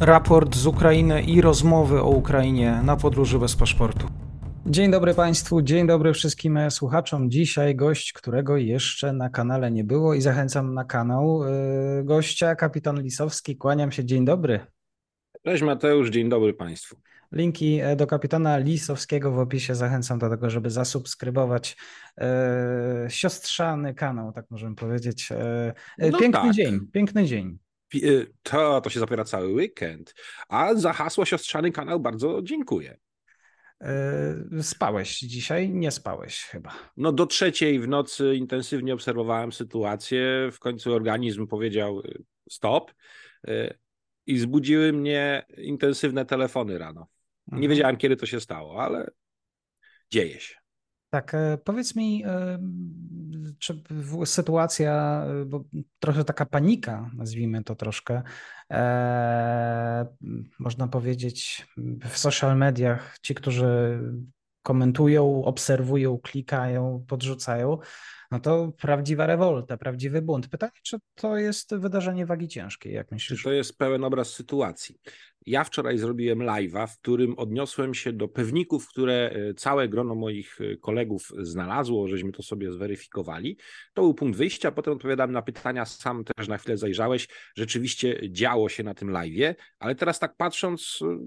raport z Ukrainy i rozmowy o Ukrainie na podróży bez paszportu. Dzień dobry Państwu, dzień dobry wszystkim słuchaczom. Dzisiaj gość, którego jeszcze na kanale nie było i zachęcam na kanał yy, gościa, kapitan Lisowski. Kłaniam się, dzień dobry. Cześć Mateusz, dzień dobry Państwu. Linki e, do kapitana Lisowskiego w opisie. Zachęcam do tego, żeby zasubskrybować e, siostrzany kanał, tak możemy powiedzieć. E, no piękny tak. dzień, piękny dzień. To, to się zapiera cały weekend. A za hasło siostrzany kanał bardzo dziękuję. Spałeś dzisiaj? Nie spałeś chyba. No do trzeciej w nocy intensywnie obserwowałem sytuację. W końcu organizm powiedział stop i zbudziły mnie intensywne telefony rano. Nie mhm. wiedziałem, kiedy to się stało, ale dzieje się. Tak, e, powiedz mi, e, czy sytuacja, e, bo trochę taka panika, nazwijmy to troszkę, można powiedzieć, w social mediach, ci, którzy komentują, obserwują, klikają, podrzucają, no to prawdziwa rewolta, prawdziwy bunt. Pytanie, czy to jest wydarzenie wagi ciężkiej, jak myślisz? To jest pełen obraz sytuacji. Ja wczoraj zrobiłem live'a, w którym odniosłem się do pewników, które e, całe grono moich e, kolegów znalazło, żeśmy to sobie zweryfikowali. To był punkt wyjścia, potem odpowiadam na pytania, sam też na chwilę zajrzałeś. Rzeczywiście działo się na tym live'ie, ale teraz tak patrząc e,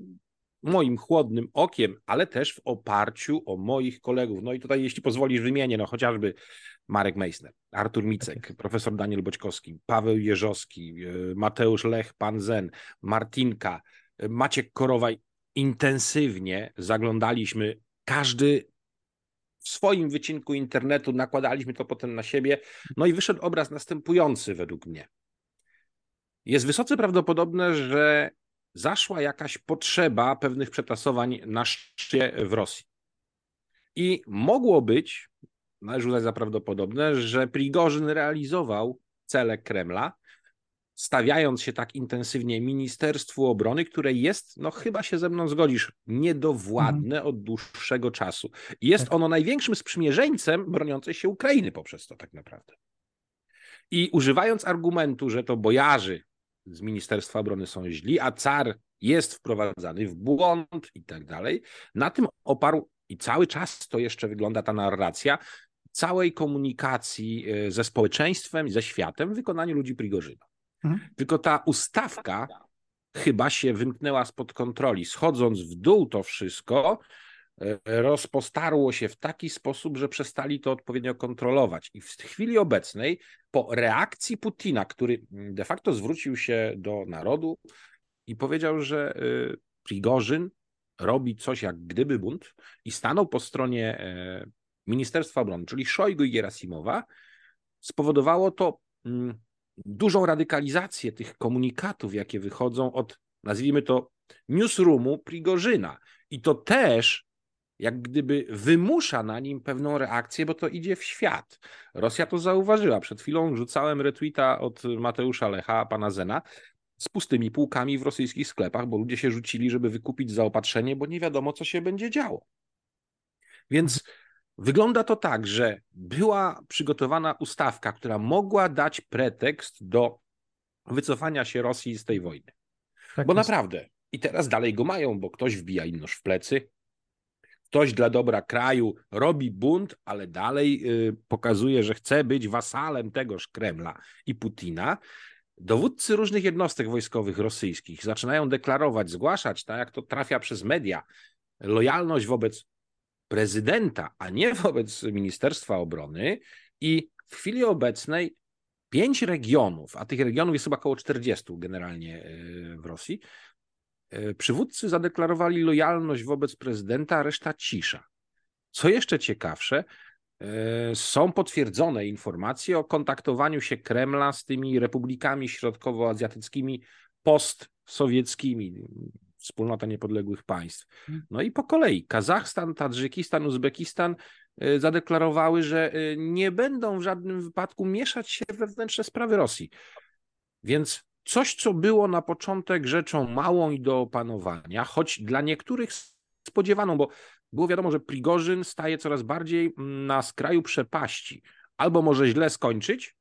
moim chłodnym okiem, ale też w oparciu o moich kolegów. No i tutaj, jeśli pozwolisz, wymienię no chociażby Marek Meissner, Artur Micek, tak profesor Daniel Boćkowski, Paweł Jeżowski, Mateusz Lech, Pan Zen, Martinka, Maciek Korowaj intensywnie zaglądaliśmy każdy w swoim wycinku internetu, nakładaliśmy to potem na siebie, no i wyszedł obraz następujący według mnie. Jest wysoce prawdopodobne, że zaszła jakaś potrzeba pewnych przetasowań na szczycie w Rosji. I mogło być, należy uznać za prawdopodobne, że Prigorzyn realizował cele Kremla, stawiając się tak intensywnie Ministerstwu Obrony, które jest, no chyba się ze mną zgodzisz, niedowładne mhm. od dłuższego czasu. Jest tak. ono największym sprzymierzeńcem broniącej się Ukrainy poprzez to tak naprawdę. I używając argumentu, że to bojarzy z Ministerstwa Obrony są źli, a car jest wprowadzany w błąd i tak dalej, na tym oparł i cały czas to jeszcze wygląda ta narracja całej komunikacji e, ze społeczeństwem i ze światem w wykonaniu ludzi Prigorzyna. Mhm. Tylko ta ustawka chyba się wymknęła spod kontroli. Schodząc w dół to wszystko, rozpostarło się w taki sposób, że przestali to odpowiednio kontrolować. I w chwili obecnej, po reakcji Putina, który de facto zwrócił się do narodu i powiedział, że e, Prigorzyn robi coś jak gdyby bunt i stanął po stronie e, Ministerstwa Obrony, czyli Szojgu i Gerasimowa, spowodowało to mm, dużą radykalizację tych komunikatów, jakie wychodzą od, nazwijmy to, newsroomu Prigorzyna. I to też jak gdyby wymusza na nim pewną reakcję, bo to idzie w świat. Rosja to zauważyła. Przed chwilą rzucałem retweeta od Mateusza Lecha, pana Zena, z pustymi półkami w rosyjskich sklepach, bo ludzie się rzucili, żeby wykupić zaopatrzenie, bo nie wiadomo, co się będzie działo. Więc Wygląda to tak, że była przygotowana ustawka, która mogła dać pretekst do wycofania się Rosji z tej wojny. Tak bo jest. naprawdę, i teraz dalej go mają, bo ktoś wbija im nóż w plecy, ktoś dla dobra kraju robi bunt, ale dalej y, pokazuje, że chce być wasalem tegoż Kremla i Putina. Dowódcy różnych jednostek wojskowych rosyjskich zaczynają deklarować, zgłaszać, tak jak to trafia przez media, lojalność wobec prezydenta, a nie wobec Ministerstwa Obrony. I w chwili obecnej pięć regionów, a tych regionów jest chyba około 40 generalnie e, w Rosji, przywódcy zadeklarowali lojalność wobec prezydenta, a reszta cisza. Co jeszcze ciekawsze, e, są potwierdzone informacje o kontaktowaniu się Kremla z tymi republikami środkowoazjatyckimi postsowieckimi, wspólnota niepodległych państw. Hmm. No i po kolei Kazachstan, Tadżykistan, Uzbekistan y, zadeklarowały, że nie będą w żadnym wypadku mieszać się w wewnętrzne sprawy Rosji. Więc coś, co było na początek rzeczą małą i do opanowania, choć dla niektórych spodziewaną, bo było wiadomo, że Prigorzyn staje coraz bardziej mm, na skraju przepaści. Albo może źle skończyć,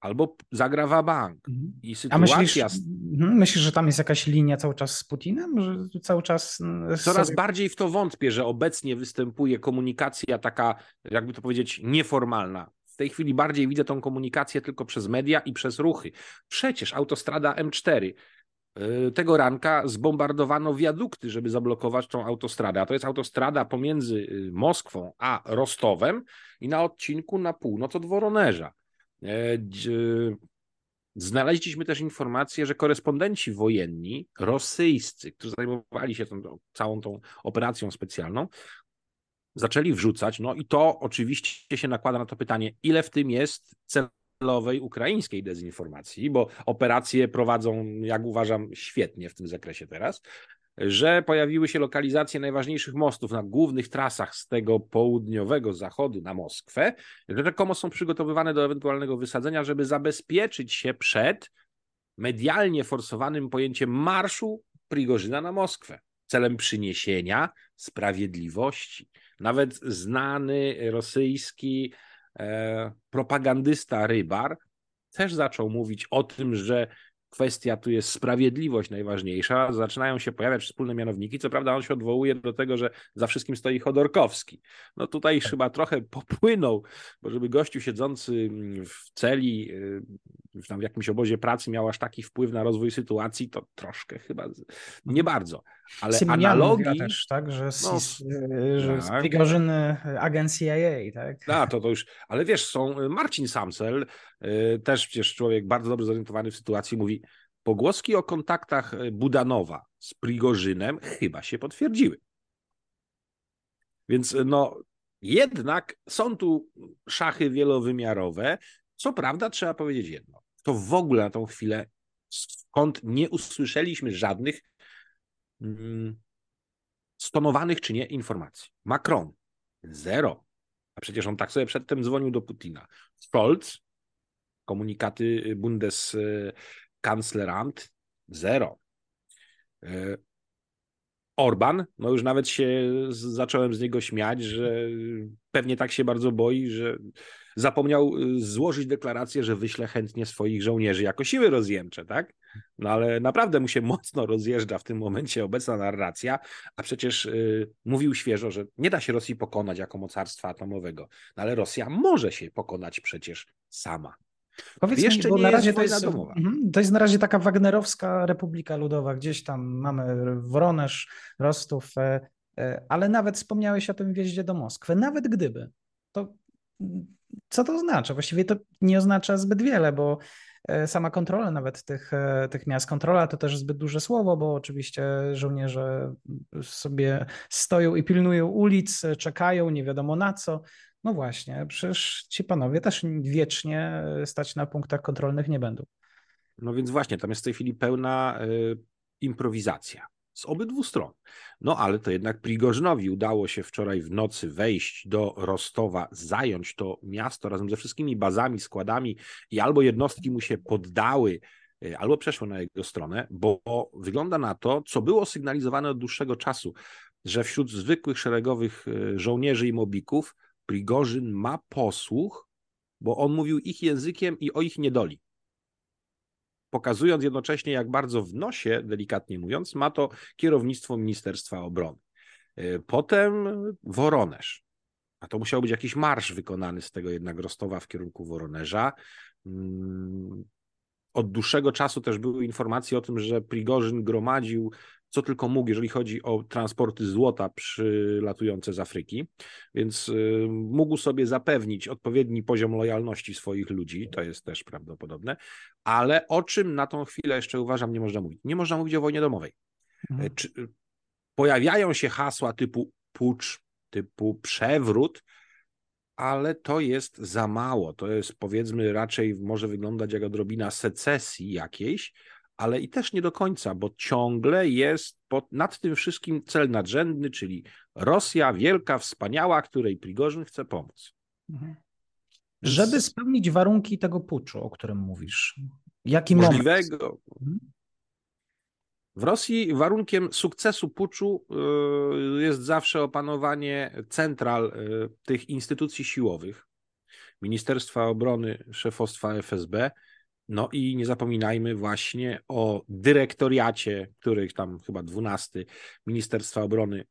albo zagra bank. Mhm. I sytuacja... A myślisz, mhm, myślisz, że tam jest jakaś linia cały czas z Putinem? Że cały czas... Mm, Coraz sobie... bardziej w to wątpię, że obecnie występuje komunikacja taka, jakby to powiedzieć, nieformalna. Tej chwili bardziej widzę tą komunikację tylko przez media i przez ruchy. Przecież autostrada M4 y, tego ranka zbombardowano wiadukty, żeby zablokować tą autostradę. A to jest autostrada pomiędzy y, Moskwą a Rostowem i na odcinku na północ od Woronerza. E, znaleźliśmy też informację, że korespondenci wojenni rosyjscy, którzy zajmowali się tą, całą tą operacją specjalną, zaczęli wrzucać, no i to oczywiście się nakłada na to pytanie, ile w tym jest celowej ukraińskiej dezinformacji, bo operacje prowadzą, jak uważam, świetnie w tym zakresie teraz, że pojawiły się lokalizacje najważniejszych mostów na głównych trasach z tego południowego zachodu na Moskwę, że rzekomo są przygotowywane do ewentualnego wysadzenia, żeby zabezpieczyć się przed medialnie forsowanym pojęciem marszu Prigorzyna na Moskwę celem przyniesienia sprawiedliwości. Nawet znany rosyjski e, propagandysta Rybar też zaczął mówić o tym, że kwestia tu jest sprawiedliwość najważniejsza, zaczynają się pojawiać wspólne mianowniki. Co prawda on się odwołuje do tego, że za wszystkim stoi Chodorkowski. No tutaj tak. chyba trochę popłynął, bo żeby gościu siedzący w celi, y, tam w jakimś obozie pracy miał aż taki wpływ na rozwój sytuacji, to troszkę chyba nie bardzo. Ale analogii... też, tak, że, z, no, y, że tak. Prigorzyny agent CIA, tak? Tak, to, to już, ale wiesz, są y, Marcin Samsel, też przecież człowiek bardzo dobrze zorientowany w sytuacji, mówi, pogłoski o kontaktach Budanowa z Prigorzynem chyba się potwierdziły. Więc no, jednak są tu szachy wielowymiarowe. Co prawda, trzeba powiedzieć jedno. To w ogóle na tą chwilę, skąd nie usłyszeliśmy żadnych mm, stonowanych czy nie informacji. Macron zero. A przecież on tak sobie przedtem dzwonił do Putina. Scholz, komunikaty Bundeskanzleramt zero. E, Orban, no już nawet się zacząłem z niego śmiać, że pewnie tak się bardzo boi, że zapomniał y, złożyć deklarację, że wyśle chętnie swoich żołnierzy jako siły rozjemcze, tak? No ale naprawdę mu się mocno rozjeżdża w tym momencie obecna narracja, a przecież y, mówił świeżo, że nie da się Rosji pokonać jako mocarstwa atomowego, no ale Rosja może się pokonać przecież sama. Powiedz Jeszcze mi, bo na razie to jest, mhm, to jest na razie taka Wagnerowska Republika Ludowa, gdzieś tam mamy Woronesz, Rostów, e, e, ale nawet wspomniałeś o tym wjeździe do Moskwy. Nawet gdyby, to co to oznacza? Właściwie to nie oznacza zbyt wiele, bo e, sama kontrola nawet tych, tych miast, kontrola to też zbyt duże słowo, bo oczywiście żołnierze sobie stoją i pilnują ulic, czekają, nie wiadomo na co. No właśnie, przecież ci panowie też wiecznie stać na punktach kontrolnych nie będą. No więc właśnie, tam jest w tej chwili pełna y, improwizacja z obydwu stron. No ale to jednak Prigorzynowi udało się wczoraj w nocy wejść do Rostowa, zająć to miasto razem ze wszystkimi bazami, składami i albo jednostki mu się poddały, y, albo przeszły na jego stronę, bo wygląda na to, co było sygnalizowane od dłuższego czasu, że wśród zwykłych szeregowych y, żołnierzy i mobików Prigorzyn ma posłuch, bo on mówił ich językiem i o ich niedoli. Pokazując jednocześnie, jak bardzo w nosie, delikatnie mówiąc, ma to kierownictwo Ministerstwa Obrony. E, potem Woronerz. A to musiał być jakiś marsz wykonany z tego jednak Rostowa w kierunku Woronerza. Mm, od dłuższego czasu też były informacje o tym, że Prigorzyn gromadził co tylko mógł, jeżeli chodzi o transporty złota przylatujące z Afryki, więc y, mógł sobie zapewnić odpowiedni poziom lojalności swoich ludzi, to jest też prawdopodobne, ale o czym na tą chwilę jeszcze uważam nie można mówić? Nie można mówić o wojnie domowej. Mhm. Czy, y, pojawiają się hasła typu pucz, typu przewrót, ale to jest za mało. To jest powiedzmy raczej może wyglądać jak odrobina secesji jakiejś, ale i też nie do końca, bo ciągle jest pod, nad tym wszystkim cel nadrzędny, czyli Rosja wielka, wspaniała, której Prigorzyn chce pomóc. Mhm. Żeby spełnić warunki tego puczu, o którym mówisz, jaki możliwego. Moment? W Rosji warunkiem sukcesu puczu y, jest zawsze opanowanie central y, tych instytucji siłowych, Ministerstwa Obrony, szefostwa FSB. No i nie zapominajmy właśnie o dyrektoriacie, których tam chyba 12 Ministerstwa Obrony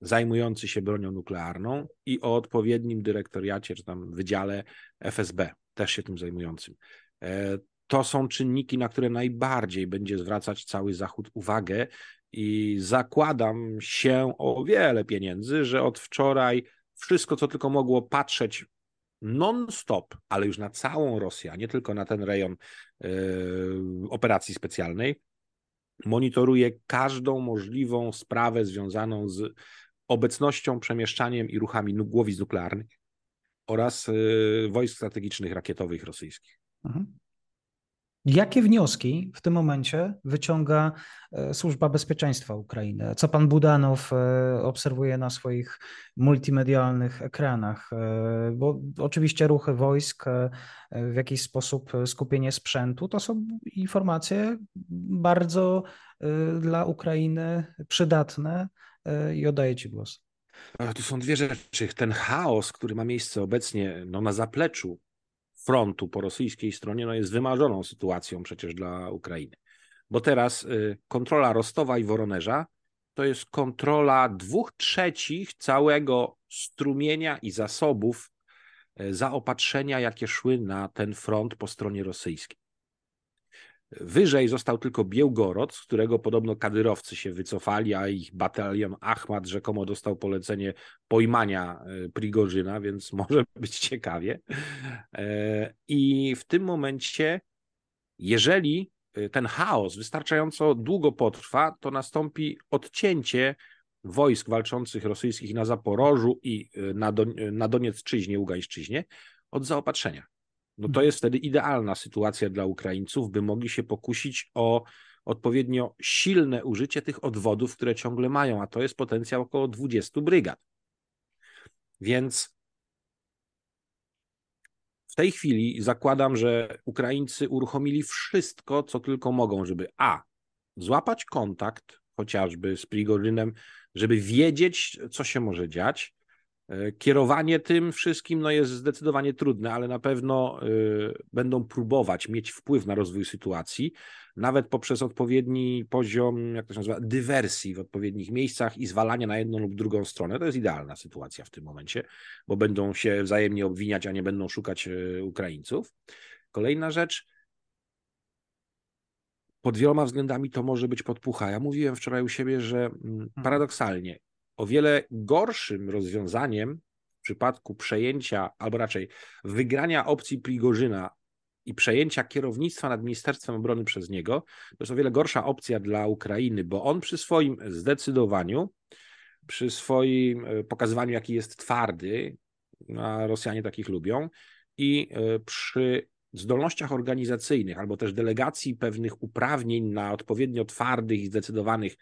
zajmujący się bronią nuklearną i o odpowiednim dyrektoriacie, czy tam wydziale FSB, też się tym zajmującym. E, to są czynniki, na które najbardziej będzie zwracać cały Zachód uwagę i zakładam się o wiele pieniędzy, że od wczoraj wszystko, co tylko mogło patrzeć non-stop, ale już na całą Rosję, a nie tylko na ten rejon yy, operacji specjalnej, monitoruje każdą możliwą sprawę związaną z obecnością, przemieszczaniem i ruchami głowic nuklearnych oraz yy, wojsk strategicznych rakietowych rosyjskich. Mhm. Jakie wnioski w tym momencie wyciąga e, Służba Bezpieczeństwa Ukrainy? Co pan Budanow e, obserwuje na swoich multimedialnych ekranach? E, bo oczywiście ruchy wojsk, w jakiś sposób skupienie sprzętu, to są informacje bardzo dla Ukrainy przydatne i oddaję ci głos. To są dwie rzeczy. Ten chaos, który ma miejsce obecnie no, na zapleczu frontu po rosyjskiej stronie no jest wymarzoną sytuacją przecież dla Ukrainy. Bo teraz y, kontrola Rostowa i Woronerza to jest kontrola dwóch trzecich całego strumienia i zasobów y, zaopatrzenia, jakie szły na ten front po stronie rosyjskiej. Wyżej został tylko Białgorod, z którego podobno kadyrowcy się wycofali, a ich batalion Ahmad rzekomo dostał polecenie pojmania e, Prigorzyna, więc może być ciekawie. E, I w tym momencie, jeżeli e, ten chaos wystarczająco długo potrwa, to nastąpi odcięcie wojsk walczących rosyjskich na Zaporożu i na, Don Doniecczyźnie, Ługańszczyźnie od zaopatrzenia no to jest wtedy idealna sytuacja dla Ukraińców, by mogli się pokusić o odpowiednio silne użycie tych odwodów, które ciągle mają, a to jest potencjał około 20 brygad. Więc w tej chwili zakładam, że Ukraińcy uruchomili wszystko, co tylko mogą, żeby a. złapać kontakt chociażby z Prigorynem, żeby wiedzieć, co się może dziać, kierowanie tym wszystkim no, jest zdecydowanie trudne, ale na pewno y, będą próbować mieć wpływ na rozwój sytuacji, nawet poprzez odpowiedni poziom, jak to się nazywa, dywersji w odpowiednich miejscach i zwalania na jedną lub drugą stronę. To jest idealna sytuacja w tym momencie, bo będą się wzajemnie obwiniać, a nie będą szukać y, Ukraińców. Kolejna rzecz. Pod wieloma względami to może być podpucha. Ja mówiłem wczoraj u siebie, że mm, mhm. paradoksalnie o wiele gorszym rozwiązaniem w przypadku przejęcia, albo raczej wygrania opcji Prigorzyna i przejęcia kierownictwa nad Ministerstwem Obrony przez niego, to jest o wiele gorsza opcja dla Ukrainy, bo on przy swoim zdecydowaniu, przy swoim e, pokazywaniu, jaki jest twardy, a Rosjanie takich lubią, i e, przy zdolnościach organizacyjnych albo też delegacji pewnych uprawnień na odpowiednio twardych i zdecydowanych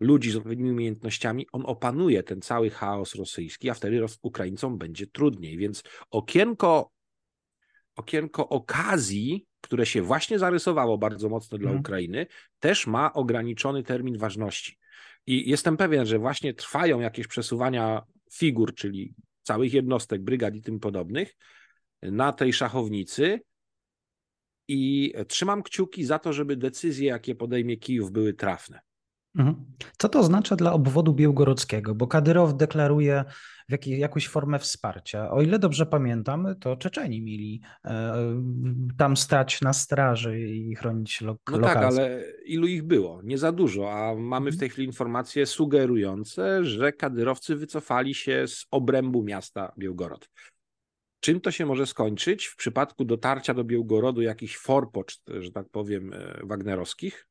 ludzi z odpowiednimi umiejętnościami, on opanuje ten cały chaos rosyjski, a wtedy Ukraińcom będzie trudniej. Więc okienko, okienko okazji, które się właśnie zarysowało bardzo mocno dla hmm. Ukrainy, też ma ograniczony termin ważności. I jestem pewien, że właśnie trwają jakieś przesuwania figur, czyli całych jednostek, brygad i tym podobnych, na tej szachownicy. I trzymam kciuki za to, żeby decyzje, jakie podejmie Kijów, były trafne. Mhm. Co to oznacza dla obwodu białgorodzkiego? Bo Kadyrow deklaruje jak, jakąś formę wsparcia. O ile dobrze pamiętam, to Czeczeni mieli e, tam stać na straży i chronić lo No tak, ale ilu ich było? Nie za dużo, a mamy w mhm. tej chwili informacje sugerujące, że kadyrowcy wycofali się z obrębu miasta Białgorod. Czym to się może skończyć w przypadku dotarcia do Białgorodu jakichś forpoczt, że tak powiem, e, wagnerowskich?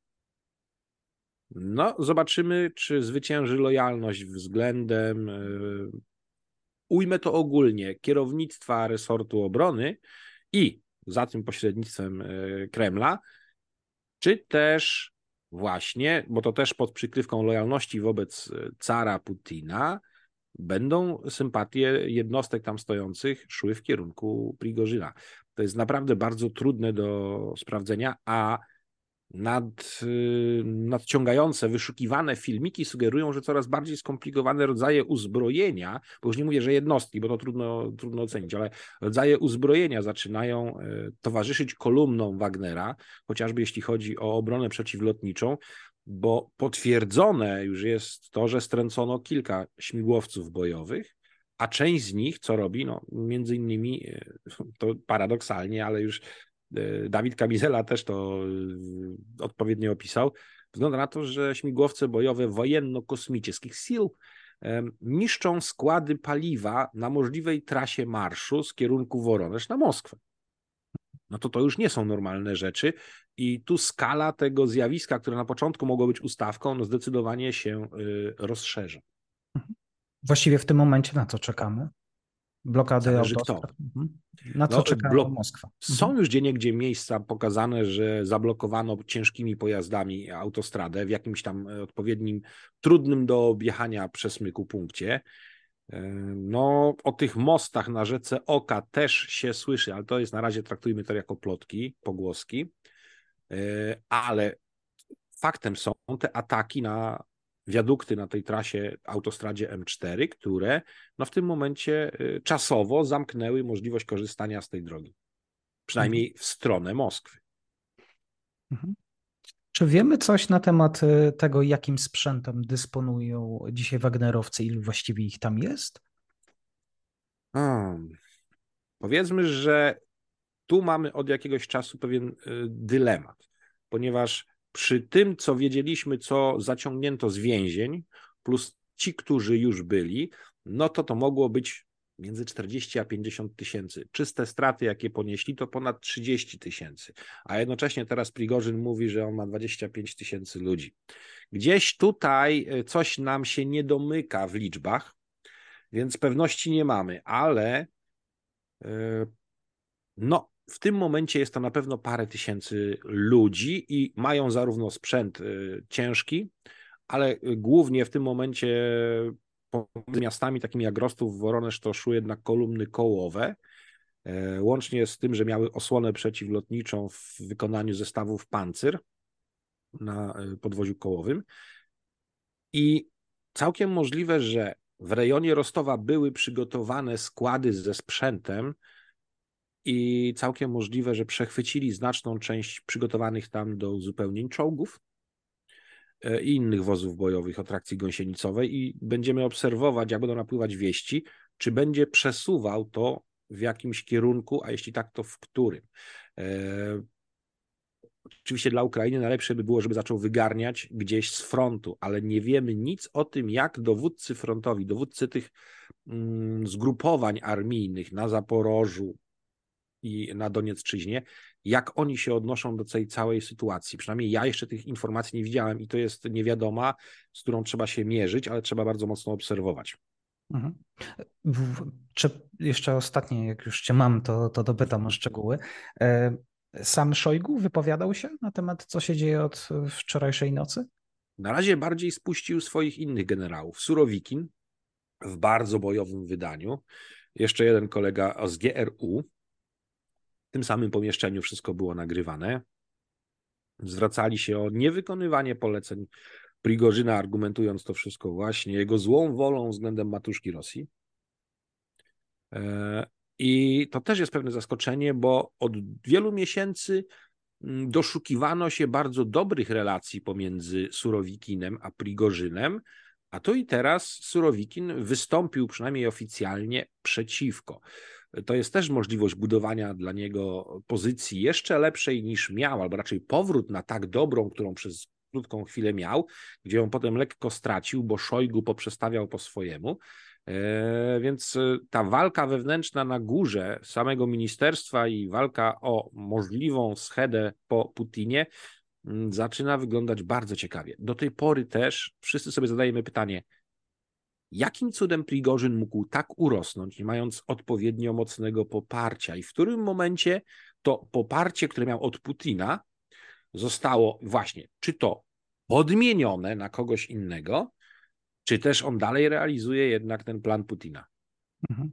No, zobaczymy, czy zwycięży lojalność względem, e, ujmę to ogólnie, kierownictwa resortu obrony i za tym pośrednictwem e, Kremla, czy też właśnie, bo to też pod przykrywką lojalności wobec e, cara Putina, będą sympatie jednostek tam stojących szły w kierunku Prigorzyna. To jest naprawdę bardzo trudne do sprawdzenia, a nad, y, nadciągające, wyszukiwane filmiki sugerują, że coraz bardziej skomplikowane rodzaje uzbrojenia, bo już nie mówię, że jednostki, bo to trudno, trudno ocenić, ale rodzaje uzbrojenia zaczynają y, towarzyszyć kolumnom Wagnera, chociażby jeśli chodzi o obronę przeciwlotniczą, bo potwierdzone już jest to, że stręcono kilka śmigłowców bojowych, a część z nich, co robi, no między innymi, y, to paradoksalnie, ale już Dawid Kamizela też to e, odpowiednio opisał. Wygląda na to, że śmigłowce bojowe wojenno-kosmicznych sił e, niszczą składy paliwa na możliwej trasie marszu z kierunku Woroneż na Moskwę. No to to już nie są normalne rzeczy i tu skala tego zjawiska, które na początku mogło być ustawką, no zdecydowanie się rozszerza. Właściwie w tym momencie na co czekamy? Blokady Zależy kto. Mhm. Na co no, czeka blok... Moskwa? Są mhm. już gdzie gdzie miejsca pokazane, że zablokowano ciężkimi pojazdami autostradę w jakimś tam e, odpowiednim, trudnym do objechania przesmyku punkcie. E, no, o tych mostach na rzece Oka też się słyszy, ale to jest na razie, traktujmy to jako plotki, pogłoski. E, ale faktem są te ataki na wiadukty na tej trasie autostradzie M4, które no w tym momencie y, czasowo zamknęły możliwość korzystania z tej drogi. Przynajmniej mhm. w stronę Moskwy. Mhm. Czy wiemy coś na temat y, tego, jakim sprzętem dysponują dzisiaj Wagnerowcy, ilu właściwie ich tam jest? Hmm. Powiedzmy, że tu mamy od jakiegoś czasu pewien y, dylemat, ponieważ przy tym, co wiedzieliśmy, co zaciągnięto z więzień, plus ci, którzy już byli, no to to mogło być między 40 a 50 tysięcy. Czyste straty, jakie ponieśli, to ponad 30 tysięcy. A jednocześnie teraz Prigorzyn mówi, że on ma 25 tysięcy ludzi. Gdzieś tutaj e, coś nam się nie domyka w liczbach, więc pewności nie mamy, ale e, no, w tym momencie jest to na pewno parę tysięcy ludzi i mają zarówno sprzęt y, ciężki, ale głównie w tym momencie pomiędzy miastami takimi jak Rostów, Woronesz to szły jednak kolumny kołowe, e, łącznie z tym, że miały osłonę przeciwlotniczą w wykonaniu zestawów pancyr na e, podwoziu kołowym. I całkiem możliwe, że w rejonie Rostowa były przygotowane składy ze sprzętem, i całkiem możliwe, że przechwycili znaczną część przygotowanych tam do uzupełnień czołgów e, i innych wozów bojowych o trakcji gąsienicowej i będziemy obserwować, jak będą napływać wieści, czy będzie przesuwał to w jakimś kierunku, a jeśli tak, to w którym. E, oczywiście dla Ukrainy najlepsze by było, żeby zaczął wygarniać gdzieś z frontu, ale nie wiemy nic o tym, jak dowódcy frontowi, dowódcy tych mm, zgrupowań armijnych na Zaporożu, i na Doniecczyźnie, jak oni się odnoszą do tej całej sytuacji. Przynajmniej ja jeszcze tych informacji nie widziałem i to jest niewiadoma, z którą trzeba się mierzyć, ale trzeba bardzo mocno obserwować. Mhm. Czy jeszcze ostatnie, jak już cię mam, to, to dopytam o szczegóły. E, sam Szojgu wypowiadał się na temat, co się dzieje od wczorajszej nocy? Na razie bardziej spuścił swoich innych generałów. Surowikin w bardzo bojowym wydaniu. Jeszcze jeden kolega z GRU, tym samym pomieszczeniu wszystko było nagrywane. Zwracali się o niewykonywanie poleceń Prigorzyna, argumentując to wszystko właśnie jego złą wolą względem matuszki Rosji. E, I to też jest pewne zaskoczenie, bo od wielu miesięcy mm, doszukiwano się bardzo dobrych relacji pomiędzy Surowikinem a Prigorzynem, a tu i teraz Surowikin wystąpił przynajmniej oficjalnie przeciwko to jest też możliwość budowania dla niego pozycji jeszcze lepszej niż miał, albo raczej powrót na tak dobrą, którą przez krótką chwilę miał, gdzie ją potem lekko stracił, bo Szojgu poprzestawiał po swojemu. E, więc e, ta walka wewnętrzna na górze samego ministerstwa i walka o możliwą schedę po Putinie mm, zaczyna wyglądać bardzo ciekawie. Do tej pory też wszyscy sobie zadajemy pytanie, Jakim cudem Prigorzyn mógł tak urosnąć, nie mając odpowiednio mocnego poparcia? I w którym momencie to poparcie, które miał od Putina, zostało właśnie, czy to podmienione na kogoś innego, czy też on dalej realizuje jednak ten plan Putina? Mhm.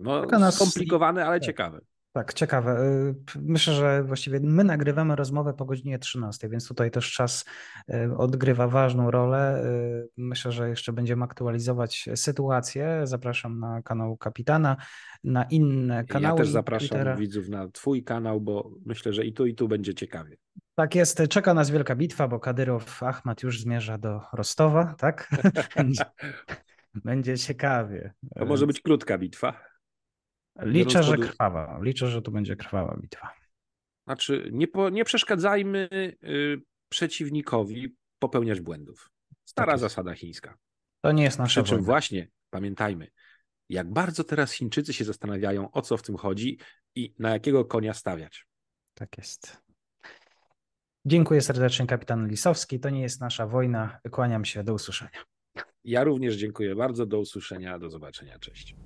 No, skomplikowane, ale tak. ciekawe. Tak, ciekawe. Y, myślę, że właściwie my nagrywamy rozmowę po godzinie 13, więc tutaj też czas y, odgrywa ważną rolę. Y, myślę, że jeszcze będziemy aktualizować sytuację. Zapraszam na kanał kapitana, na inne kanały. Ja też zapraszam Twittera. widzów na Twój kanał, bo myślę, że i tu, i tu będzie ciekawie. Tak jest, czeka nas wielka bitwa, bo Kadyrow Ahmad już zmierza do Rostowa, tak? będzie, będzie ciekawie. To może być krótka bitwa. Liczę, że krwawa. Liczę, że tu będzie krwawa bitwa. Znaczy, nie, po, nie przeszkadzajmy y, przeciwnikowi popełniać błędów. Stara tak zasada chińska. To nie jest nasza Przy czym właśnie, pamiętajmy, jak bardzo teraz Chińczycy się zastanawiają, o co w tym chodzi i na jakiego konia stawiać. Tak jest. Dziękuję serdecznie, kapitan Lisowski. To nie jest nasza wojna. Kłaniam się. Do usłyszenia. Ja również dziękuję bardzo. Do usłyszenia. Do zobaczenia. Cześć.